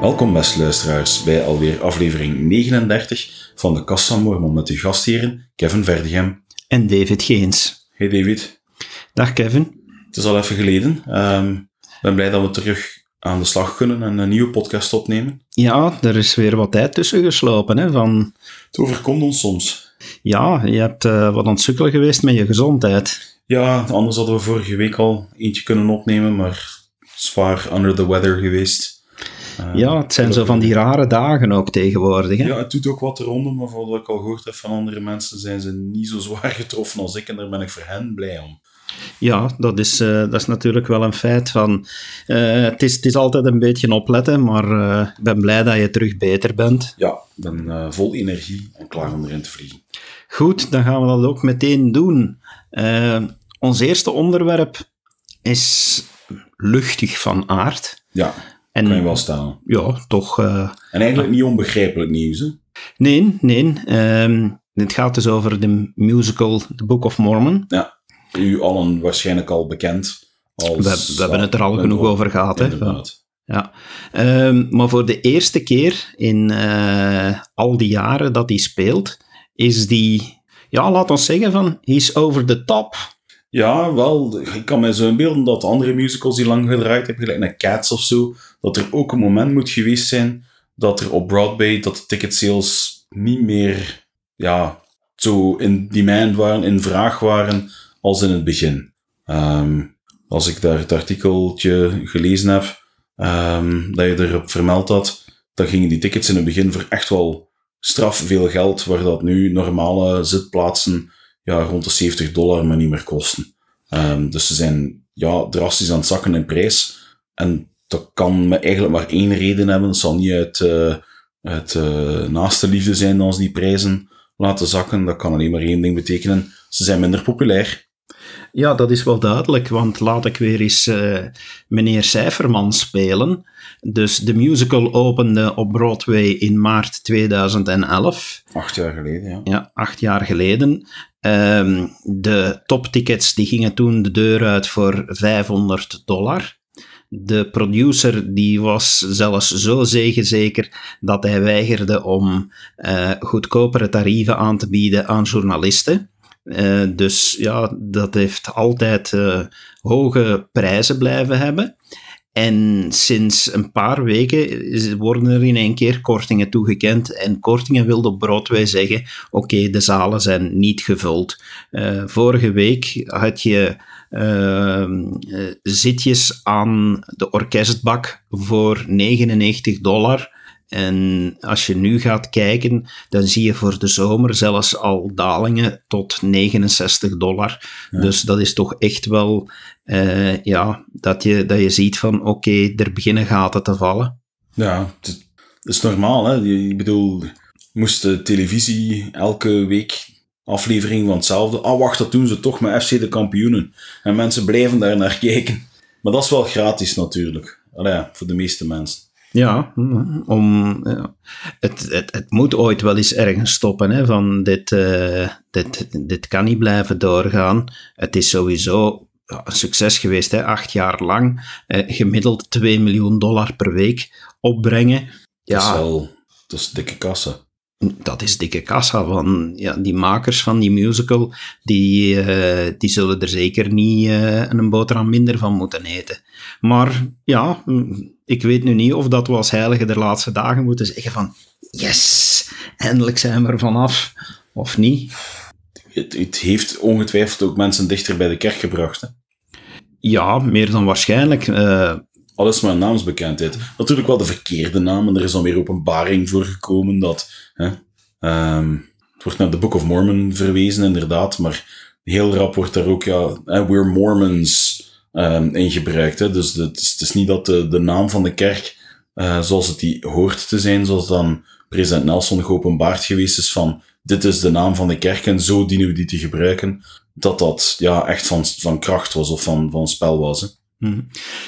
Welkom beste luisteraars bij alweer aflevering 39 van de Kassa Mormon met uw gastheren Kevin Verdegem. En David Geens. Hey David. Dag Kevin. Het is al even geleden. Ehm, Ik ben blij dat we terug aan de slag kunnen en een nieuwe podcast opnemen. Ja, er is weer wat tijd tussen geslopen. Hè, van, Het overkomt ons soms. ja, je hebt eh, wat aan het sukkelen geweest met je gezondheid. Ja, anders hadden we vorige week al eentje kunnen opnemen, maar zwaar under the weather geweest. Ehm, Ja, het zijn zo van die rare dagen ook tegenwoordig. Hè? Ja, het doet ook wat de ronde, maar voor wat ik al gehoord heb van andere mensen, zijn ze niet zo zwaar getroffen als ik en daar ben ik voor hen blij om. Ja, dat is, eh, dat is natuurlijk wel een feit. Van, eh, het, is, het is altijd een beetje opletten, maar eh, ik ben blij dat je terug beter bent. Ja, ik ben eh, vol energie en klaar om erin te vliegen. Goed, dan gaan we dat ook meteen doen. Eh, ons eerste onderwerp is luchtig van aard. Ja, En kan je wel stellen. ja, toch eh, En eigenlijk niet onbegrijpelijk nieuws, hè? Nee, nee. ehm, dit gaat dus over de musical The Book of Mormon. Ja, u allen waarschijnlijk al bekend. Als, We, we hebben het er al genoeg over gehad. Hè? Ja. Ehm, maar voor de eerste keer in eh, al die jaren dat hij speelt, is die, ja, laat ons zeggen van, he's over the top. Ja, wel, ik kan me zo inbeelden dat andere musicals die lang gedraaid hebben, gelijk naar Cats of zo, dat er ook een moment moet geweest zijn dat er op Broadway, dat de ticket sales niet meer, ja, zo in demand waren, in vraag waren, als in het begin. Ehm, als ik daar het artikeltje gelezen heb, ehm, dat je erop vermeld had, dan gingen die tickets in het begin voor echt wel straf veel geld, waar dat nu normale zitplaatsen ja, rond de 70 dollar maar niet meer kosten. Ehm, dus ze zijn ja, drastisch aan het zakken in prijs. En dat kan me eigenlijk maar één reden hebben. Het zal niet uit, eh eh, naaste liefde zijn dat ze die prijzen laten zakken. Dat kan alleen maar één ding betekenen. Ze zijn minder populair. Ja, dat is wel duidelijk, want laat ik weer eens eh, meneer Cijferman spelen. Dus de musical opende op Broadway in maart 2011. Acht jaar geleden, ja. Ja, acht jaar geleden. Ehm, de toptickets die gingen toen de deur uit voor 500 dollar. De producer die was zelfs zo zegenzeker dat hij weigerde om eh, goedkopere tarieven aan te bieden aan journalisten. Eh, dus ja, dat heeft altijd eh, hoge prijzen blijven hebben. En sinds een paar weken worden er in één keer kortingen toegekend. En kortingen wil op Broadway zeggen: oké, de zalen zijn niet gevuld. Eh, vorige week had je ehm, eh, zitjes aan de orkestbak voor 99 dollar. En als je nu gaat kijken, dan zie je voor de zomer zelfs al dalingen tot 69 dollar. Ja. Dus dat is toch echt wel, eh, ja, dat je, dat je ziet van, oké, er beginnen gaten te vallen. Ja, het is normaal, hè. Ik bedoel, moest de televisie elke week aflevering van hetzelfde... Ah, wacht, dat doen ze toch met FC de kampioenen. En mensen blijven daar naar kijken. Maar dat is wel gratis natuurlijk. Allee, voor de meeste mensen. Ja, om, ja. Het, het, het moet ooit wel eens ergens stoppen. Hè, van dit, eh, dit, dit kan niet blijven doorgaan. Het is sowieso ja, een succes geweest. Hè, acht jaar lang. Eh, gemiddeld 2 miljoen dollar per week opbrengen. Dat is Ja, wel... Dat is dikke kassa. Dat is dikke kassa. Van, ja, die makers van die musical, die, eh, die zullen er zeker niet eh, een boterham minder van moeten eten. Maar ja, ik weet nu niet of dat we als heilige de laatste dagen moeten zeggen van yes, eindelijk zijn we er vanaf. Of niet. Het, het heeft ongetwijfeld ook mensen dichter bij de kerk gebracht. Hè. Ja, meer dan waarschijnlijk. eh, Alles maar naamsbekendheid. Natuurlijk wel de verkeerde namen. Er is dan weer openbaring voor gekomen dat... Hè, ehm, het wordt naar de Book of Mormon verwezen, inderdaad, maar heel rap wordt daar ook, ja, we're Mormons ehm, in gebruikt. Hè. Dus het, is, het is niet dat de, de naam van de kerk, eh, zoals het die hoort te zijn, zoals dan president Nelson geopenbaard geweest is van dit is de naam van de kerk en zo dienen we die te gebruiken, dat dat ja, echt van, van kracht was of van, van spel was. Mhm.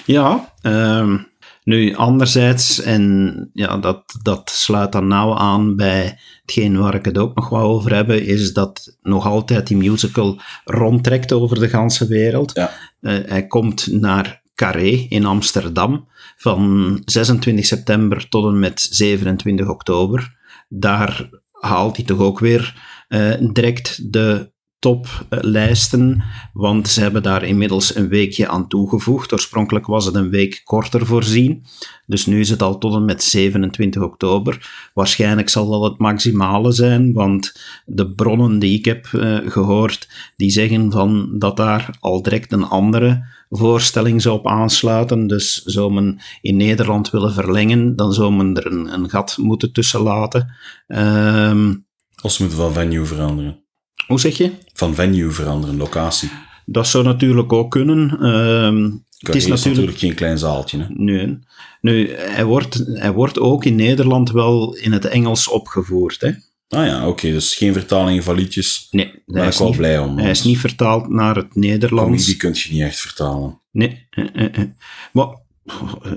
Ja, ehm, nu anderzijds, en ja, dat, dat sluit dan nauw aan bij hetgeen waar ik het ook nog wel over heb, is dat nog altijd die musical rondtrekt over de ganse wereld. Ja. Eh, hij komt naar Carré in Amsterdam. van 26 september tot en met 27 oktober. Daar haalt hij toch ook weer uh, direct de toplijsten, want ze hebben daar inmiddels een weekje aan toegevoegd. Oorspronkelijk was het een week korter voorzien, dus nu is het al tot en met 27 oktober. Waarschijnlijk zal dat het maximale zijn, want de bronnen die ik heb uh, gehoord, die zeggen van dat daar al direct een andere voorstelling zou op aansluiten. Dus zou men in Nederland willen verlengen, dan zou men er een, een gat moeten tussen laten. Um, Als moeten van venue veranderen. Hoe zeg je? Van venue veranderen, locatie. Dat zou natuurlijk ook kunnen. Um, het is natuurlijk... natuurlijk... geen klein zaaltje. Hè? Nee. Nu, hij wordt, hij wordt ook in Nederland wel in het Engels opgevoerd. Hè? Ah ja, oké. dus geen vertaling van liedjes. Nee. Daar ben ik wel niet, blij om. Hij is niet vertaald naar het Nederlands. Die kun je niet echt vertalen. Nee. Eh, eh, eh. Maar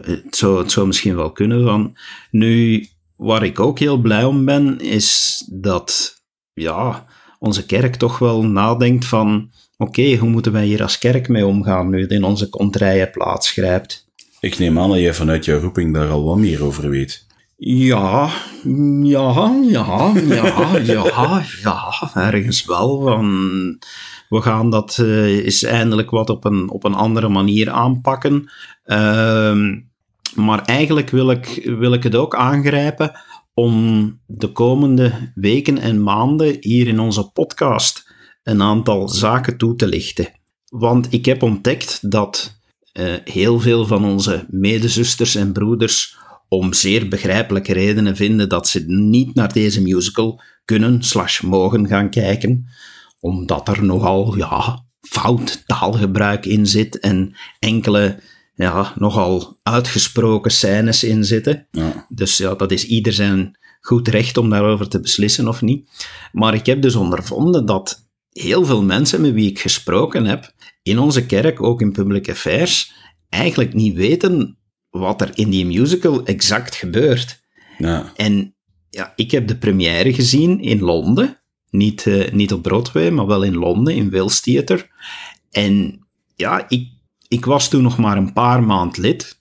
het zou, het zou misschien wel kunnen. Van. Nu, waar ik ook heel blij om ben, is dat... Ja, onze kerk toch wel nadenkt van oké, hoe moeten wij hier als kerk mee omgaan nu het in onze kontrijen plaatsgrijpt. Ik neem aan dat jij vanuit jouw roeping daar al wat meer over weet. Ja, ja, ja, ja, ja, ja, ergens wel. Van, we gaan dat uh, eens eindelijk wat op een, op een andere manier aanpakken. Uh, maar eigenlijk wil ik, wil ik het ook aangrijpen om de komende weken en maanden hier in onze podcast een aantal zaken toe te lichten. Want ik heb ontdekt dat uh, heel veel van onze medezusters en broeders om zeer begrijpelijke redenen vinden dat ze niet naar deze musical kunnen slash mogen gaan kijken, omdat er nogal ja, fout taalgebruik in zit en enkele ja, nogal uitgesproken scènes in zitten. Ja. Dus ja, dat is ieder zijn goed recht om daarover te beslissen of niet. Maar ik heb dus ondervonden dat heel veel mensen met wie ik gesproken heb, in onze kerk, ook in public affairs, eigenlijk niet weten wat er in die musical exact gebeurt. Ja. En ja, ik heb de première gezien in Londen. Niet, uh, niet op Broadway, maar wel in Londen, in Wills Theatre. En ja, ik ik was toen nog maar een paar maand lid.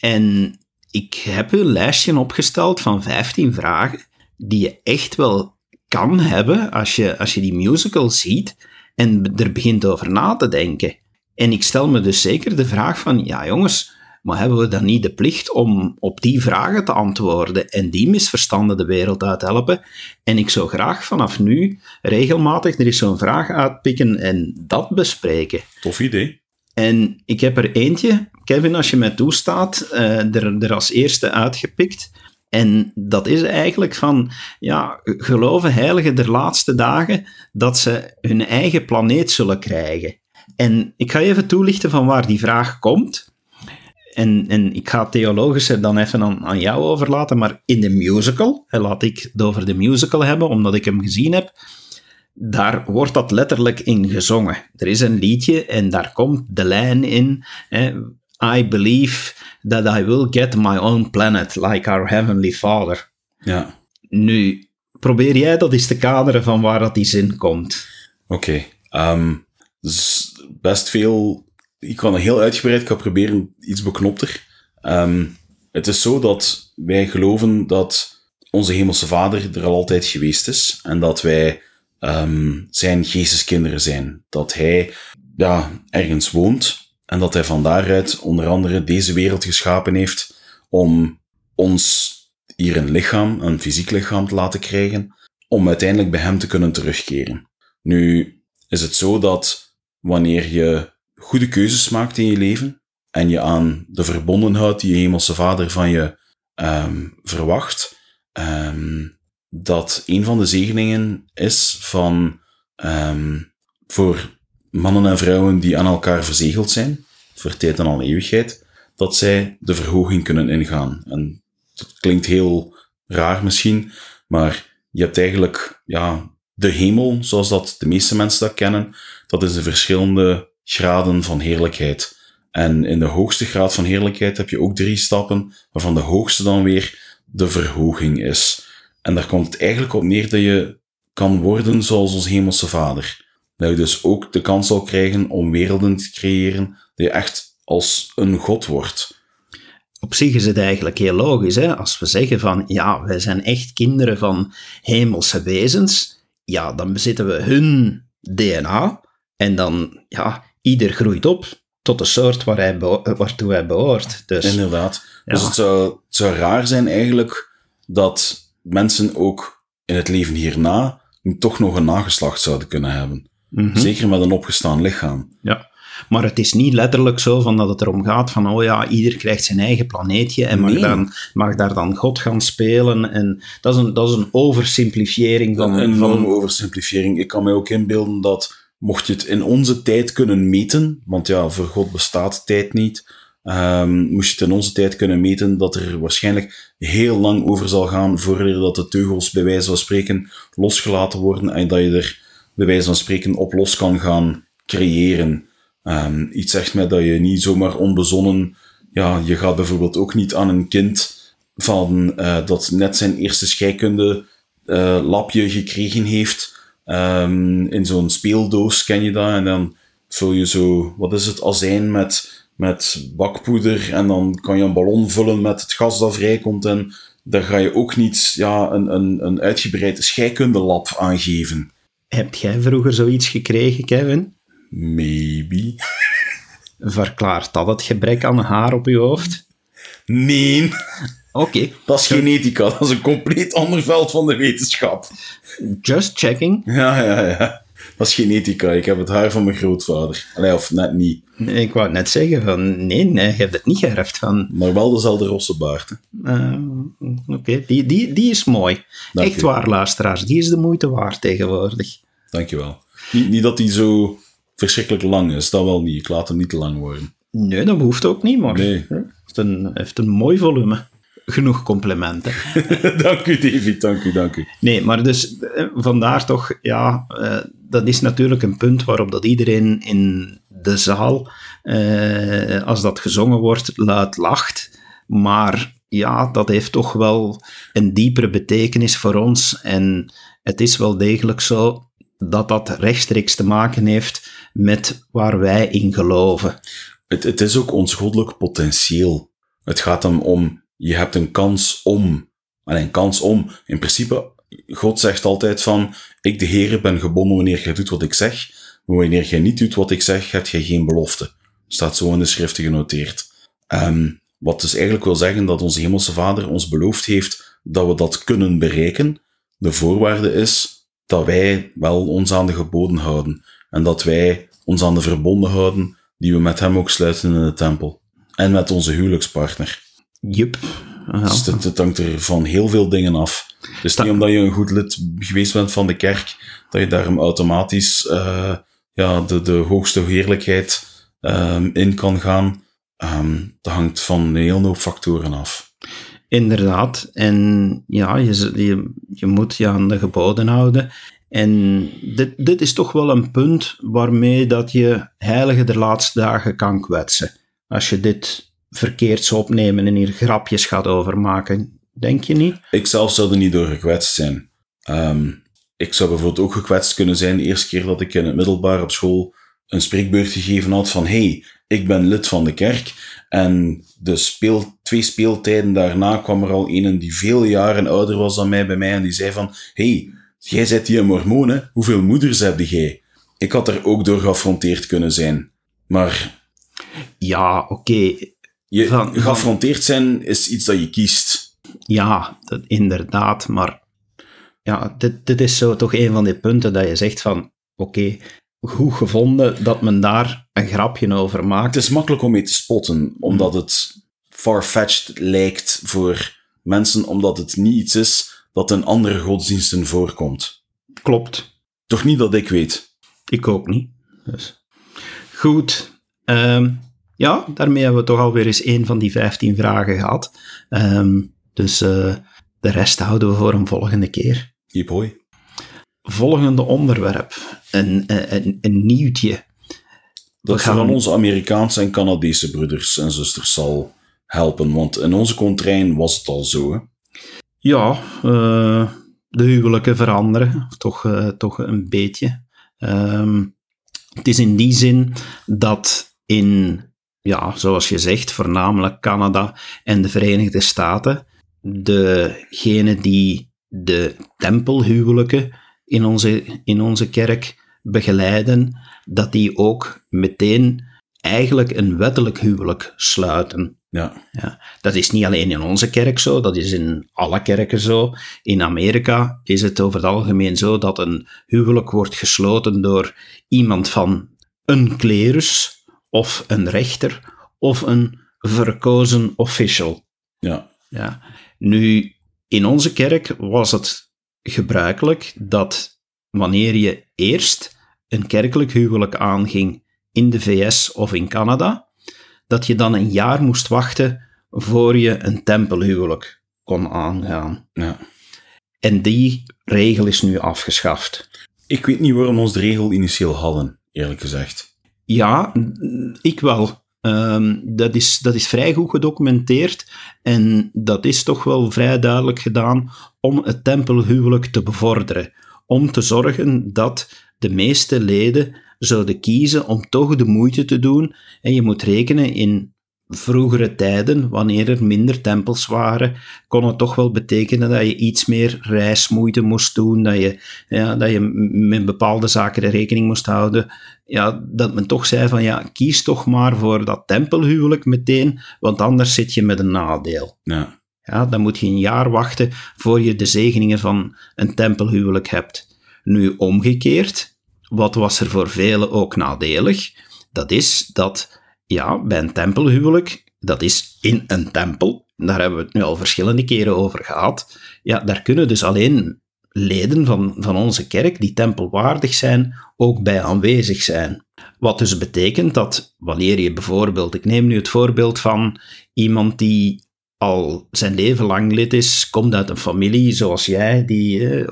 En ik heb een lijstje opgesteld van 15 vragen die je echt wel kan hebben als je, als je die musical ziet en er begint over na te denken. En ik stel me dus zeker de vraag van, ja jongens, maar hebben we dan niet de plicht om op die vragen te antwoorden en die misverstanden de wereld uit te helpen? En ik zou graag vanaf nu regelmatig er eens zo'n vraag uitpikken en dat bespreken. Tof idee. En ik heb er eentje, Kevin, als je mij toestaat, uh, er, er als eerste uitgepikt. En dat is eigenlijk van, ja, geloven heiligen der laatste dagen dat ze hun eigen planeet zullen krijgen. En ik ga even toelichten van waar die vraag komt. En, en ik ga het theologische dan even aan, aan jou overlaten, maar in de musical, laat ik het over de musical hebben, omdat ik hem gezien heb, daar wordt dat letterlijk in gezongen. Er is een liedje en daar komt de lijn in. I believe that I will get my own planet like our heavenly father. Ja. Nu, probeer jij dat eens te kaderen van waar dat die zin komt. Oké. Okay. Ehm, best veel... Ik kan het heel uitgebreid, ik ga proberen iets beknopter. Um, het is zo dat wij geloven dat onze hemelse vader er al altijd geweest is en dat wij um, zijn geesteskinderen zijn. Dat hij ja, ergens woont en dat hij van daaruit onder andere deze wereld geschapen heeft om ons hier een lichaam, een fysiek lichaam te laten krijgen, om uiteindelijk bij hem te kunnen terugkeren. Nu is het zo dat wanneer je goede keuzes maakt in je leven en je aan de verbondenheid die je hemelse vader van je um, verwacht, um, dat een van de zegeningen is van um, voor mannen en vrouwen die aan elkaar verzegeld zijn, voor tijd en al eeuwigheid, dat zij de verhoging kunnen ingaan. En dat klinkt heel raar misschien, maar je hebt eigenlijk ja, de hemel, zoals dat de meeste mensen dat kennen, dat is de verschillende graden van heerlijkheid. En in de hoogste graad van heerlijkheid heb je ook drie stappen, waarvan de hoogste dan weer de verhoging is. En daar komt het eigenlijk op neer dat je kan worden zoals ons hemelse vader. Dat je dus ook de kans zal krijgen om werelden te creëren, dat je echt als een god wordt. op zich is het eigenlijk heel logisch. Hè? Als we zeggen van ja, wij zijn echt kinderen van hemelse wezens, ja, dan bezitten we hun DNA en dan, ja, ieder groeit op tot de soort waar hij waartoe hij behoort. Dus, Inderdaad. Dus het zou, het zou raar zijn eigenlijk dat mensen ook in het leven hierna toch nog een nageslacht zouden kunnen hebben. Mhm. Zeker met een opgestaan lichaam. Ja. Maar het is niet letterlijk zo van dat het erom gaat van, oh ja, ieder krijgt zijn eigen planeetje en mag, Nee. dan, mag daar dan God gaan spelen. En dat is een, dat is een oversimplifiering van... een enorme oversimplifiering. Ik kan mij ook inbeelden dat, mocht je het in onze tijd kunnen meten, want ja, voor God bestaat tijd niet, ehm, moest je in onze tijd kunnen meten, dat er waarschijnlijk heel lang over zal gaan voordat dat de teugels bij wijze van spreken losgelaten worden en dat je er bij wijze van spreken op los kan gaan creëren. Ehm, iets zegt mij dat je niet zomaar onbezonnen, ja, je gaat bijvoorbeeld ook niet aan een kind van eh, dat net zijn eerste scheikunde eh, lapje gekregen heeft ehm, in zo'n speeldoos, ken je dat? En dan vul je zo, wat is het, azijn met, met bakpoeder en dan kan je een ballon vullen met het gas dat vrijkomt en daar ga je ook niet ja, een, een, een uitgebreid scheikundelab aangeven. Heb jij vroeger zoiets gekregen, Kevin? Maybe. Verklaart dat het gebrek aan haar op je hoofd? Nee, Oké, dat is genetica. Dat is een compleet ander veld van de wetenschap. just checking. Ja, ja, ja. Dat is genetica. Ik heb het haar van mijn grootvader. Allee, of net niet. Ik wou net zeggen van, nee, nee, je hebt het niet geërfd van... Maar wel dezelfde rosse baard. eh, Oké, die, die, die is mooi. Dank Echt waar, luisteraars. Die is de moeite waard tegenwoordig. Dankjewel. Niet, niet dat hij zo verschrikkelijk lang is. Dat wel niet. Ik laat hem niet te lang worden. Nee, dat behoeft ook niet, maar Nee. hij heeft een, heeft een mooi volume. Genoeg complimenten. dank u, David. Dank u, dank u. Nee, maar dus eh, vandaar toch, ja, eh, dat is natuurlijk een punt waarop dat iedereen in de zaal, eh, als dat gezongen wordt, luid lacht. Maar ja, dat heeft toch wel een diepere betekenis voor ons. En het is wel degelijk zo dat dat rechtstreeks te maken heeft met waar wij in geloven. Het, het is ook ons goddelijk potentieel. Het gaat hem om, je hebt een kans om. Alleen een kans om. In principe, God zegt altijd van, ik de Heere ben gebonden wanneer jij doet wat ik zeg. Maar wanneer jij niet doet wat ik zeg, heb jij geen belofte. Staat zo in de schriften genoteerd. Ehm, wat dus eigenlijk wil zeggen dat onze Hemelse Vader ons beloofd heeft dat we dat kunnen bereiken. De voorwaarde is dat wij wel ons aan de geboden houden. En dat wij ons aan de verbonden houden die we met hem ook sluiten in de tempel. En met onze huwelijkspartner. Jup. Ja. Dus het, het hangt er van heel veel dingen af. Dus niet omdat je een goed lid geweest bent van de kerk, dat je daarom automatisch eh, ja, de, de hoogste heerlijkheid ehm, in kan gaan. Ehm, dat hangt van een hele hoop factoren af. Inderdaad. En ja, je, je, je moet je aan de geboden houden. En dit, dit is toch wel een punt waarmee dat je heilige de laatste dagen kan kwetsen. Als je dit verkeerd zou opnemen en hier grapjes gaat over maken. Denk je niet? Ik zelf zou er niet door gekwetst zijn. Ehm, ik zou bijvoorbeeld ook gekwetst kunnen zijn de eerste keer dat ik in het middelbaar op school een spreekbeurt gegeven had van hey, ik ben lid van de kerk. En de speel, twee speeltijden daarna kwam er al een die veel jaren ouder was dan mij bij mij en die zei van hey, jij bent die een mormoon, hè? Hoeveel moeders heb jij? Ik had er ook door geaffronteerd kunnen zijn. Maar Ja, oké. Je, Van- geaffronteerd zijn is iets dat je kiest. Ja, dat, inderdaad. Maar ja, dit, dit is zo toch een van die punten dat je zegt van... Oké, goed gevonden dat men daar een grapje over maakt. Het is makkelijk om mee te spotten, omdat het far-fetched lijkt voor mensen, omdat het niet iets is dat in andere godsdiensten voorkomt. Klopt. Toch niet dat ik weet. Ik ook niet. Dus. Goed. Ehm, ja, daarmee hebben we toch alweer eens een van die 15 vragen gehad. Ehm, dus eh, de rest houden we voor een volgende keer. Hiep hoi. Volgende onderwerp. Een, een, een, een nieuwtje. Dat We gaan- vooral onze Amerikaanse en Canadese broeders en zusters zal helpen, want in onze contrain was het al zo. Hè? Ja, eh, de huwelijken veranderen. Toch, eh, toch een beetje. Ehm, het is in die zin dat in ja, zoals je zegt, voornamelijk Canada en de Verenigde Staten, degene die de tempelhuwelijken in onze, in onze kerk begeleiden, dat die ook meteen eigenlijk een wettelijk huwelijk sluiten. Ja. Ja, dat is niet alleen in onze kerk zo, dat is in alle kerken zo. In Amerika is het over het algemeen zo dat een huwelijk wordt gesloten door iemand van een klerus, of een rechter, of een verkozen official. Ja. Ja. Nu, in onze kerk was het gebruikelijk dat wanneer je eerst een kerkelijk huwelijk aanging in de VS of in Canada, dat je dan een jaar moest wachten voor je een tempelhuwelijk kon aangaan. ja. En die regel is nu afgeschaft. Ik weet niet waarom we ons de regel initieel hadden, eerlijk gezegd. Ja, ik wel. Ehm, dat, is, dat is vrij goed gedocumenteerd en dat is toch wel vrij duidelijk gedaan om het tempelhuwelijk te bevorderen. Om te zorgen dat de meeste leden zouden kiezen om toch de moeite te doen. En je moet rekenen in vroegere tijden, wanneer er minder tempels waren, kon het toch wel betekenen dat je iets meer reismoeite moest doen, dat je, ja, dat je met bepaalde zaken de rekening moest houden. Ja, dat men toch zei van ja, kies toch maar voor dat tempelhuwelijk meteen, want anders zit je met een nadeel. Ja. Ja, dan moet je een jaar wachten voor je de zegeningen van een tempelhuwelijk hebt. Nu omgekeerd, wat was er voor velen ook nadelig? Dat is dat, ja, bij een tempelhuwelijk, dat is in een tempel, daar hebben we het nu al verschillende keren over gehad, ja, daar kunnen dus alleen leden van, van onze kerk die tempelwaardig zijn, ook bij aanwezig zijn. Wat dus betekent dat wanneer je bijvoorbeeld, ik neem nu het voorbeeld van iemand die al zijn leven lang lid is, komt uit een familie zoals jij, die eh,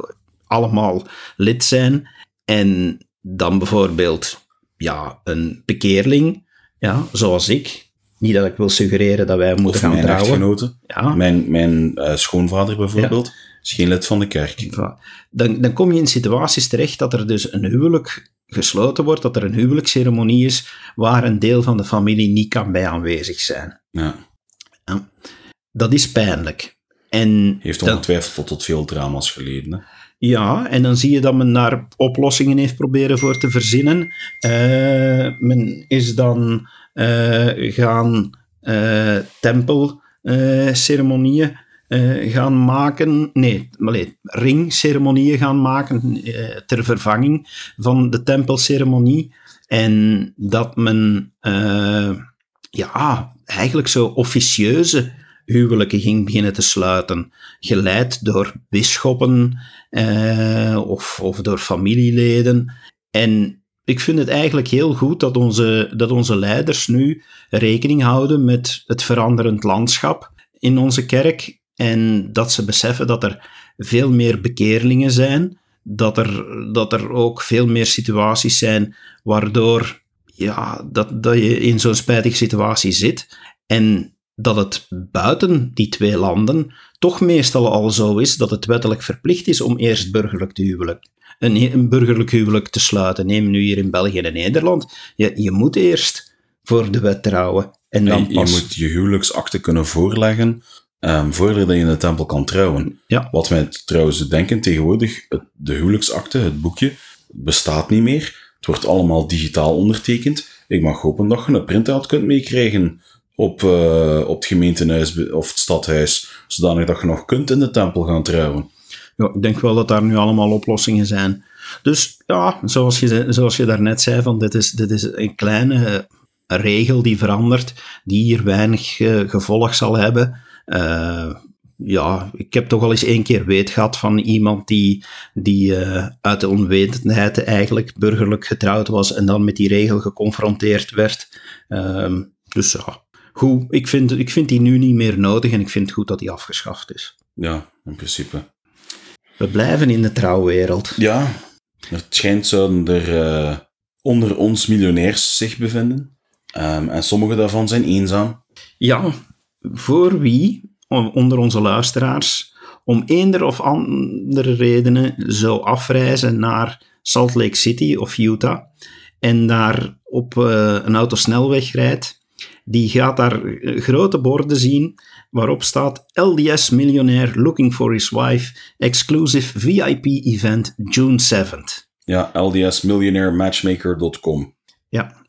allemaal lid zijn, en dan bijvoorbeeld ja, een bekeerling, ja, zoals ik. Niet dat ik wil suggereren dat wij moeten Of gaan mijn trouwen. Ja, Mijn, mijn eh, schoonvader bijvoorbeeld is geen lid van de kerk. Dan, dan kom je in situaties terecht dat er dus een huwelijk gesloten wordt, dat er een huwelijksceremonie is waar een deel van de familie niet kan bij aanwezig zijn. Ja. Dat is pijnlijk. En Heeft ongetwijfeld tot, tot veel drama's geleden. Hè? Ja, en dan zie je dat men daar oplossingen heeft proberen voor te verzinnen. Eh, men is dan eh, gaan eh tempelceremonieën gaan maken. Nee, nee, ringceremonieën gaan maken ter vervanging van de tempelceremonie. En dat men ja, eigenlijk zo officieuze huwelijken ging beginnen te sluiten, geleid door bisschoppen eh, of, of door familieleden. En ik vind het eigenlijk heel goed dat onze, dat onze leiders nu rekening houden met het veranderend landschap in onze kerk en dat ze beseffen dat er veel meer bekeerlingen zijn, dat er, dat er ook veel meer situaties zijn waardoor ja, dat, dat je in zo'n spijtige situatie zit en dat het buiten die twee landen toch meestal al zo is dat het wettelijk verplicht is om eerst burgerlijk te huwelijk. Een, een burgerlijk huwelijk te sluiten. Neem nu hier in België en Nederland. Je, je moet eerst voor de wet trouwen. En dan En je pas. moet je huwelijksakte kunnen voorleggen ehm, voordat je in de tempel kan trouwen. Ja. Wat mij trouwens denken, tegenwoordig, het, de huwelijksakte, het boekje, bestaat niet meer. Het wordt allemaal digitaal ondertekend. Ik mag hopen dat je een printout kunt meekrijgen op, eh, op het gemeentehuis of het stadhuis, zodanig dat je nog kunt in de tempel gaan trouwen. Ja, ik denk wel dat daar nu allemaal oplossingen zijn. Dus ja, zoals je, zoals je daarnet zei, van dit, is, dit is een kleine eh, regel die verandert, die hier weinig eh, gevolg zal hebben. Ja, ik heb toch al eens één keer weet gehad van iemand die, die uit de onwetendheid eigenlijk burgerlijk getrouwd was en dan met die regel geconfronteerd werd. Ehm, dus ja, goed, ik vind, ik vind die nu niet meer nodig en ik vind het goed dat die afgeschaft is. Ja, in principe. We blijven in de trouwwereld. Ja, het schijnt zouden er eh, onder ons miljonairs zich bevinden. Ehm, en sommige daarvan zijn eenzaam. Ja, voor wie onder onze luisteraars om eender of andere redenen zou afreizen naar Salt Lake City of Utah en daar op eh, een autosnelweg rijdt die gaat daar eh, grote borden zien waarop staat LDS miljonair looking for his wife, exclusive VIP event June 7th. Ja, ldsmillionairematchmaker.com. Ja.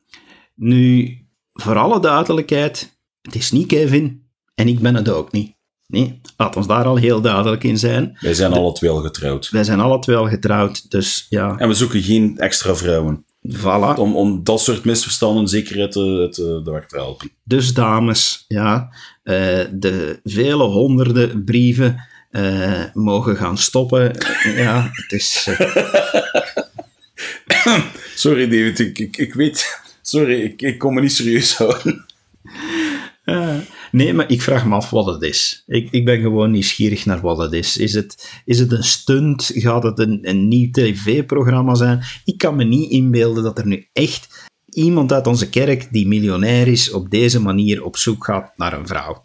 Nu, voor alle duidelijkheid, het is niet Kevin en ik ben het ook niet. Nee, laat ons daar al heel duidelijk in zijn. Wij zijn alle twee al getrouwd. Wij zijn alle twee al getrouwd, dus ja, En we zoeken geen extra vrouwen. Voilà. Om, om dat soort misverstanden zeker uit de, de, de weg te helpen. Dus dames, ja, eh, de vele honderden brieven eh, mogen gaan stoppen. ja, het is... eh, Sorry David, ik, ik, ik weet... Sorry, ik, ik kon me niet serieus houden. Nee, maar ik vraag me af wat het is. Ik, ik ben gewoon nieuwsgierig naar wat het is. Is het, is het een stunt? Gaat het een, een nieuw tv-programma zijn? Ik kan me niet inbeelden dat er nu echt iemand uit onze kerk die miljonair is op deze manier op zoek gaat naar een vrouw.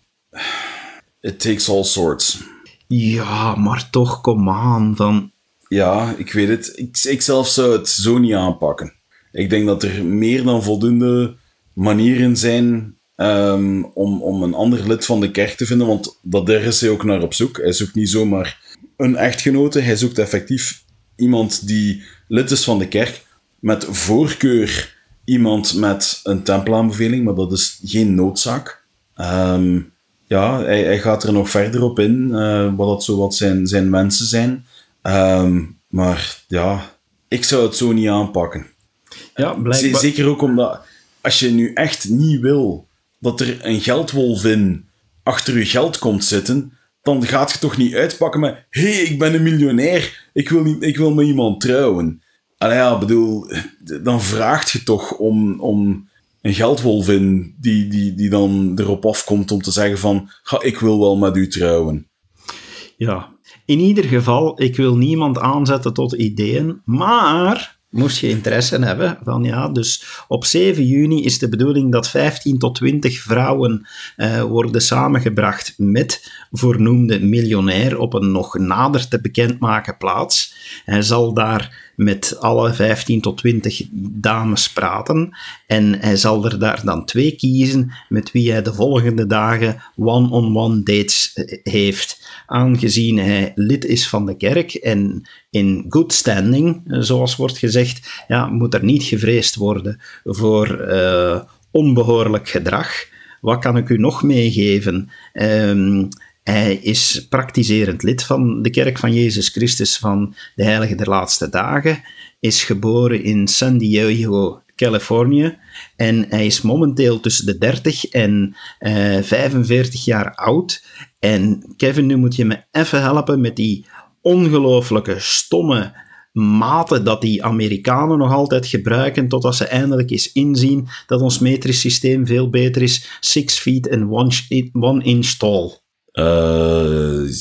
It takes all sorts. Ja, maar toch, kom aan. Van, Ja, ik weet het. Ik, ik zelf zou het zo niet aanpakken. Ik denk dat er meer dan voldoende manieren zijn ehm, om, om een ander lid van de kerk te vinden, want dat daar is hij ook naar op zoek. Hij zoekt niet zomaar een echtgenote, hij zoekt effectief iemand die lid is van de kerk, met voorkeur iemand met een tempelaanbeveling, maar dat is geen noodzaak. Ehm, ja, hij, hij gaat er nog verder op in, eh, wat dat zo wat zijn, zijn wensen zijn. Ehm, maar ja, ik zou het zo niet aanpakken. ja, blijkbaar... Zeker ook omdat, als je nu echt niet wil dat er een geldwolvin achter je geld komt zitten, dan gaat je toch niet uitpakken met hé, hey, ik ben een miljonair, ik wil, niet, ik wil met iemand trouwen. Allee, ja, bedoel, dan vraagt je toch om, om een geldwolvin die, die, die dan erop afkomt om te zeggen van, ga, ik wil wel met u trouwen. Ja, in ieder geval, ik wil niemand aanzetten tot ideeën, maar moest je interesse hebben van ja, dus op 7 juni is de bedoeling dat 15 tot 20 vrouwen eh, worden samengebracht met voornoemde miljonair op een nog nader te bekendmaken plaats. Hij zal daar met alle 15 tot 20 dames praten en hij zal er daar dan twee kiezen met wie hij de volgende dagen one-on-one dates eh, heeft aangezien hij lid is van de kerk en in good standing, eh, zoals wordt gezegd, ja, moet er niet gevreesd worden voor eh, onbehoorlijk gedrag. Wat kan ik u nog meegeven? Ehm, hij is praktiserend lid van de Kerk van Jezus Christus van de Heilige der Laatste Dagen, is geboren in San Diego, Californië. En hij is momenteel tussen de 30 en eh 45 jaar oud. En Kevin, nu moet je me even helpen met die ongelooflijke, stomme mate dat die Amerikanen nog altijd gebruiken, totdat ze eindelijk eens inzien dat ons metrisch systeem veel beter is. 6 feet and 1 inch tall. Eh,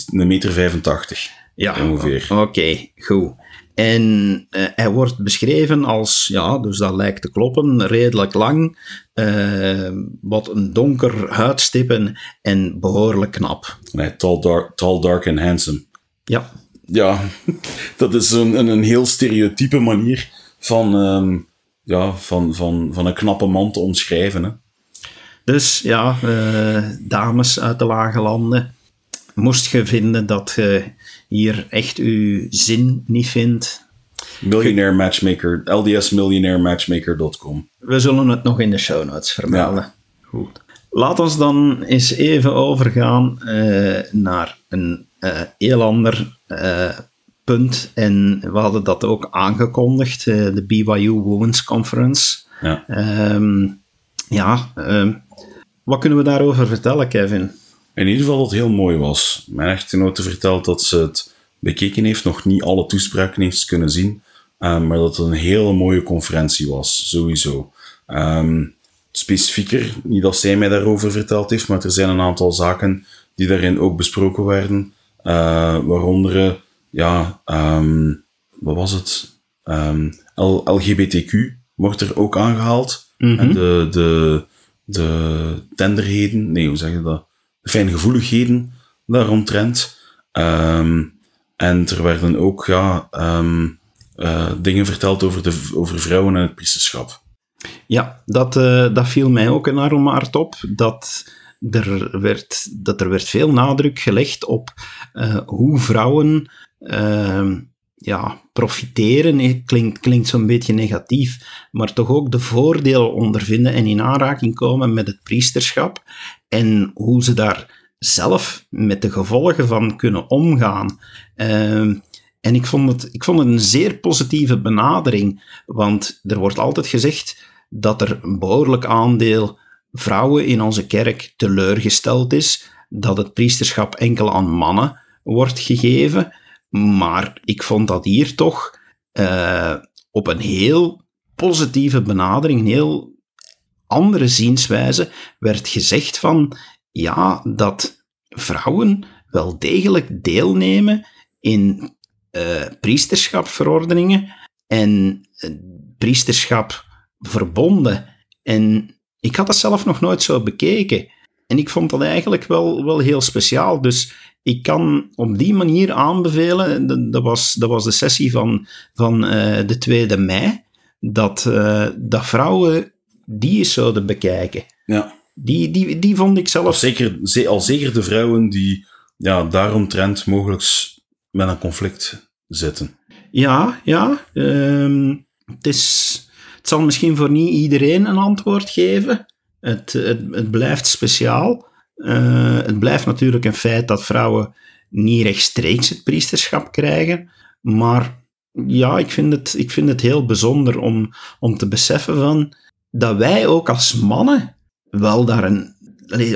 een meter 85. Ja, Ongeveer. Oké, goed. En eh, hij wordt beschreven als, ja, dus dat lijkt te kloppen, redelijk lang, eh, wat een donker huidstippen en behoorlijk knap. Nee, tall, dark, tall, dark and handsome. Ja, Ja, dat is een, een, een heel stereotype manier van, ehm, ja, van, van, van een knappe man te omschrijven. Hè. dus ja, eh, dames uit de lage landen, moest je vinden dat je hier echt je zin niet vindt, Millionaire Matchmaker, ldsmillionairematchmaker.com. We zullen het nog in de show notes vermelden. Goed. Laat ons dan eens even overgaan eh, naar een eh, heel ander eh, punt. En we hadden dat ook aangekondigd, de BYU Women's Conference. Ja. Ehm, ja, ehm, wat kunnen we daarover vertellen, Kevin? In ieder geval dat het heel mooi was. Mijn echtgenote vertelt dat ze het bekeken heeft, nog niet alle toespraken heeft kunnen zien, eh, maar dat het een hele mooie conferentie was, sowieso. Ehm, specifieker, niet dat zij mij daarover verteld heeft, maar er zijn een aantal zaken die daarin ook besproken werden, eh, waaronder, eh, ja, ehm, wat was het? Ehm, L- LGBTQ wordt er ook aangehaald. En de, de, de tenderheden, nee, hoe zeg je dat? De fijngevoeligheden daaromtrent. Ehm en er werden ook ja, ehm, eh, dingen verteld over, de, over vrouwen en het priesterschap. Ja, dat, uh, dat viel mij ook enorm hard op. Dat er werd, dat er werd veel nadruk gelegd op uh, hoe vrouwen uh, ja, profiteren. Klinkt, klinkt zo'n beetje negatief, maar toch ook de voordelen ondervinden en in aanraking komen met het priesterschap. En hoe ze daar zelf met de gevolgen van kunnen omgaan. Uh, en ik vond, het, ik vond het een zeer positieve benadering, want er wordt altijd gezegd dat er een behoorlijk aandeel vrouwen in onze kerk teleurgesteld is, dat het priesterschap enkel aan mannen wordt gegeven. Maar ik vond dat hier toch uh, op een heel positieve benadering, een heel andere zienswijze, werd gezegd van ja, dat vrouwen wel degelijk deelnemen in uh, priesterschapverordeningen en uh, priesterschap verbonden. En ik had dat zelf nog nooit zo bekeken. En ik vond dat eigenlijk wel, wel heel speciaal. Dus ik kan op die manier aanbevelen, dat was, dat was de sessie van, van uh, de 2e mei, dat, dat vrouwen die eens zouden bekijken. Ja. Die, die, die vond ik zelf... Al zeker, al zeker de vrouwen die ja, daaromtrent mogelijk met een conflict zitten. Ja, ja. Um, het is het zal misschien voor niet iedereen een antwoord geven. Het, het, het blijft speciaal. Uh, het blijft natuurlijk een feit dat vrouwen niet rechtstreeks het priesterschap krijgen. Maar ja, ik vind het, ik vind het heel bijzonder om, om te beseffen van dat wij ook als mannen wel daar een,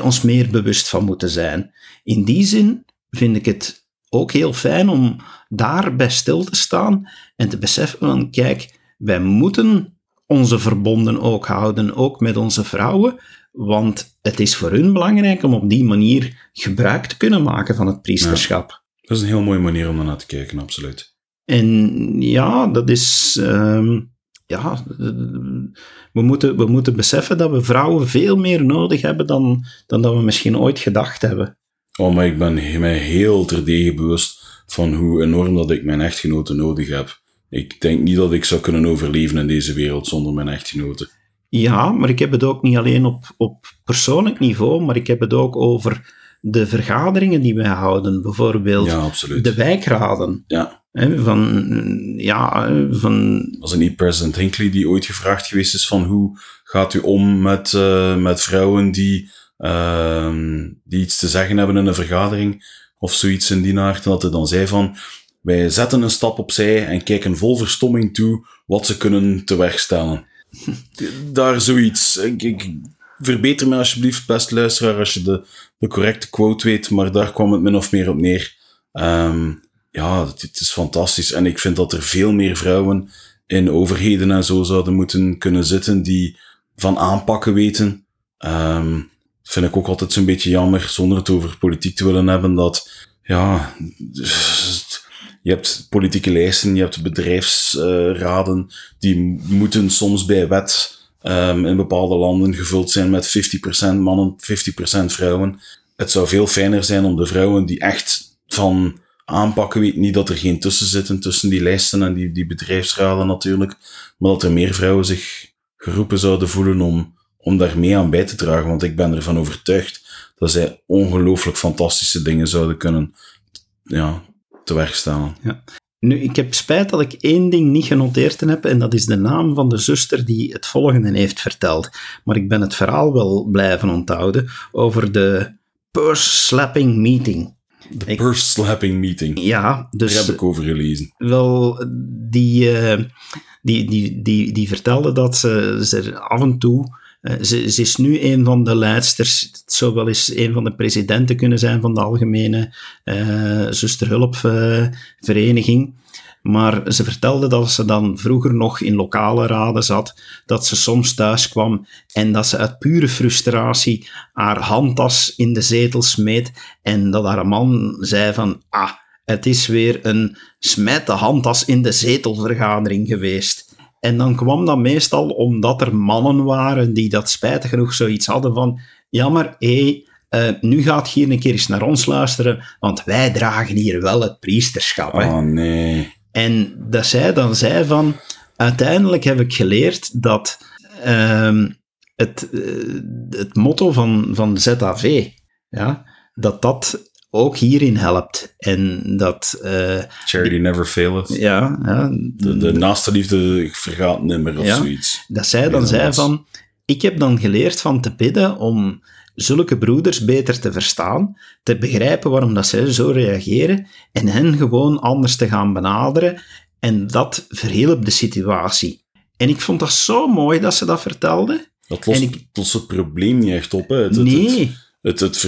ons meer bewust van moeten zijn. In die zin vind ik het ook heel fijn om daarbij stil te staan en te beseffen van kijk, wij moeten onze verbonden ook houden, ook met onze vrouwen, want het is voor hun belangrijk om op die manier gebruik te kunnen maken van het priesterschap. dat is een heel mooie manier om naar te kijken, absoluut. En ja, dat is. Uh, ja, we moeten, we moeten beseffen dat we vrouwen veel meer nodig hebben dan, dan dat we misschien ooit gedacht hebben. Oh, maar ik ben mij heel terdege bewust van hoe enorm dat ik mijn echtgenoten nodig heb ik denk niet dat ik zou kunnen overleven in deze wereld zonder mijn echtgenoten. Ja, maar ik heb het ook niet alleen op, op persoonlijk niveau, maar ik heb het ook over de vergaderingen die wij houden. Bijvoorbeeld ja, de wijkraden. Ja. Van, ja, van... Was het niet president Hinckley die ooit gevraagd geweest is van hoe gaat u om met, uh, met vrouwen die, uh, die iets te zeggen hebben in een vergadering of zoiets in die. En dat hij dan zei van, wij zetten een stap opzij en kijken vol verstomming toe wat ze kunnen tewerkstellen. Daar zoiets. Ik, verbeter me alsjeblieft, best luisteraar, als je de, de correcte quote weet, maar daar kwam het min of meer op neer. Um, ja, het, is fantastisch. En ik vind dat er veel meer vrouwen in overheden en zo zouden moeten kunnen zitten die van aanpakken weten. Um, vind ik ook altijd zo'n beetje jammer, zonder het over politiek te willen hebben, dat ja, je hebt politieke lijsten, je hebt bedrijfsraden, die moeten soms bij wet um, in bepaalde landen gevuld zijn met 50% mannen, 50% vrouwen. Het zou veel fijner zijn om de vrouwen die echt van aanpakken weten, niet dat er geen tussen zitten tussen die lijsten en die, die bedrijfsraden natuurlijk, maar dat er meer vrouwen zich geroepen zouden voelen om, om daar mee aan bij te dragen, want ik ben ervan overtuigd dat zij ongelooflijk fantastische dingen zouden kunnen ja, teweegstellen. Ja. Nu, ik heb spijt dat ik één ding niet genoteerd heb, en dat is de naam van de zuster die het volgende heeft verteld. Maar ik ben het verhaal wel blijven onthouden over de purse slapping meeting. De purse slapping meeting. Ja, dus... Daar heb ik over gelezen. Wel, die, uh, die, die, die, die vertelde dat ze, ze af en toe uh, ze, ze, is nu een van de leidsters. Het zou wel eens een van de presidenten kunnen zijn van de algemene uh, zusterhulpvereniging. Maar ze vertelde dat ze dan vroeger nog in lokale raden zat, dat ze soms thuis kwam en dat ze uit pure frustratie haar handtas in de zetel smeet en dat haar man zei van, ah, het is weer een smijt de handtas in de zetelvergadering geweest. En dan kwam dat meestal omdat er mannen waren die dat spijtig genoeg zoiets hadden van, jammer, hé, uh, nu gaat hier een keer eens naar ons luisteren, want wij dragen hier wel het priesterschap. Hè. Oh nee. En dat zij dan zei van, uiteindelijk heb ik geleerd dat ehm, het, eh, het motto van, van ZAV, ja, dat dat ook hierin helpt. En dat... eh, Charity never faileth. ja, ja, De, de naaste liefde vergaat nimmer of Ja. zoiets. dat zij dan zei van, ik heb dan geleerd van te bidden om zulke broeders beter te verstaan, te begrijpen waarom dat zij zo reageren en hen gewoon anders te gaan benaderen en dat verhielp de situatie. En ik vond dat zo mooi dat ze dat vertelde. Dat lost, En ik- lost het probleem niet echt op. Hè. Het, Nee, Het, het,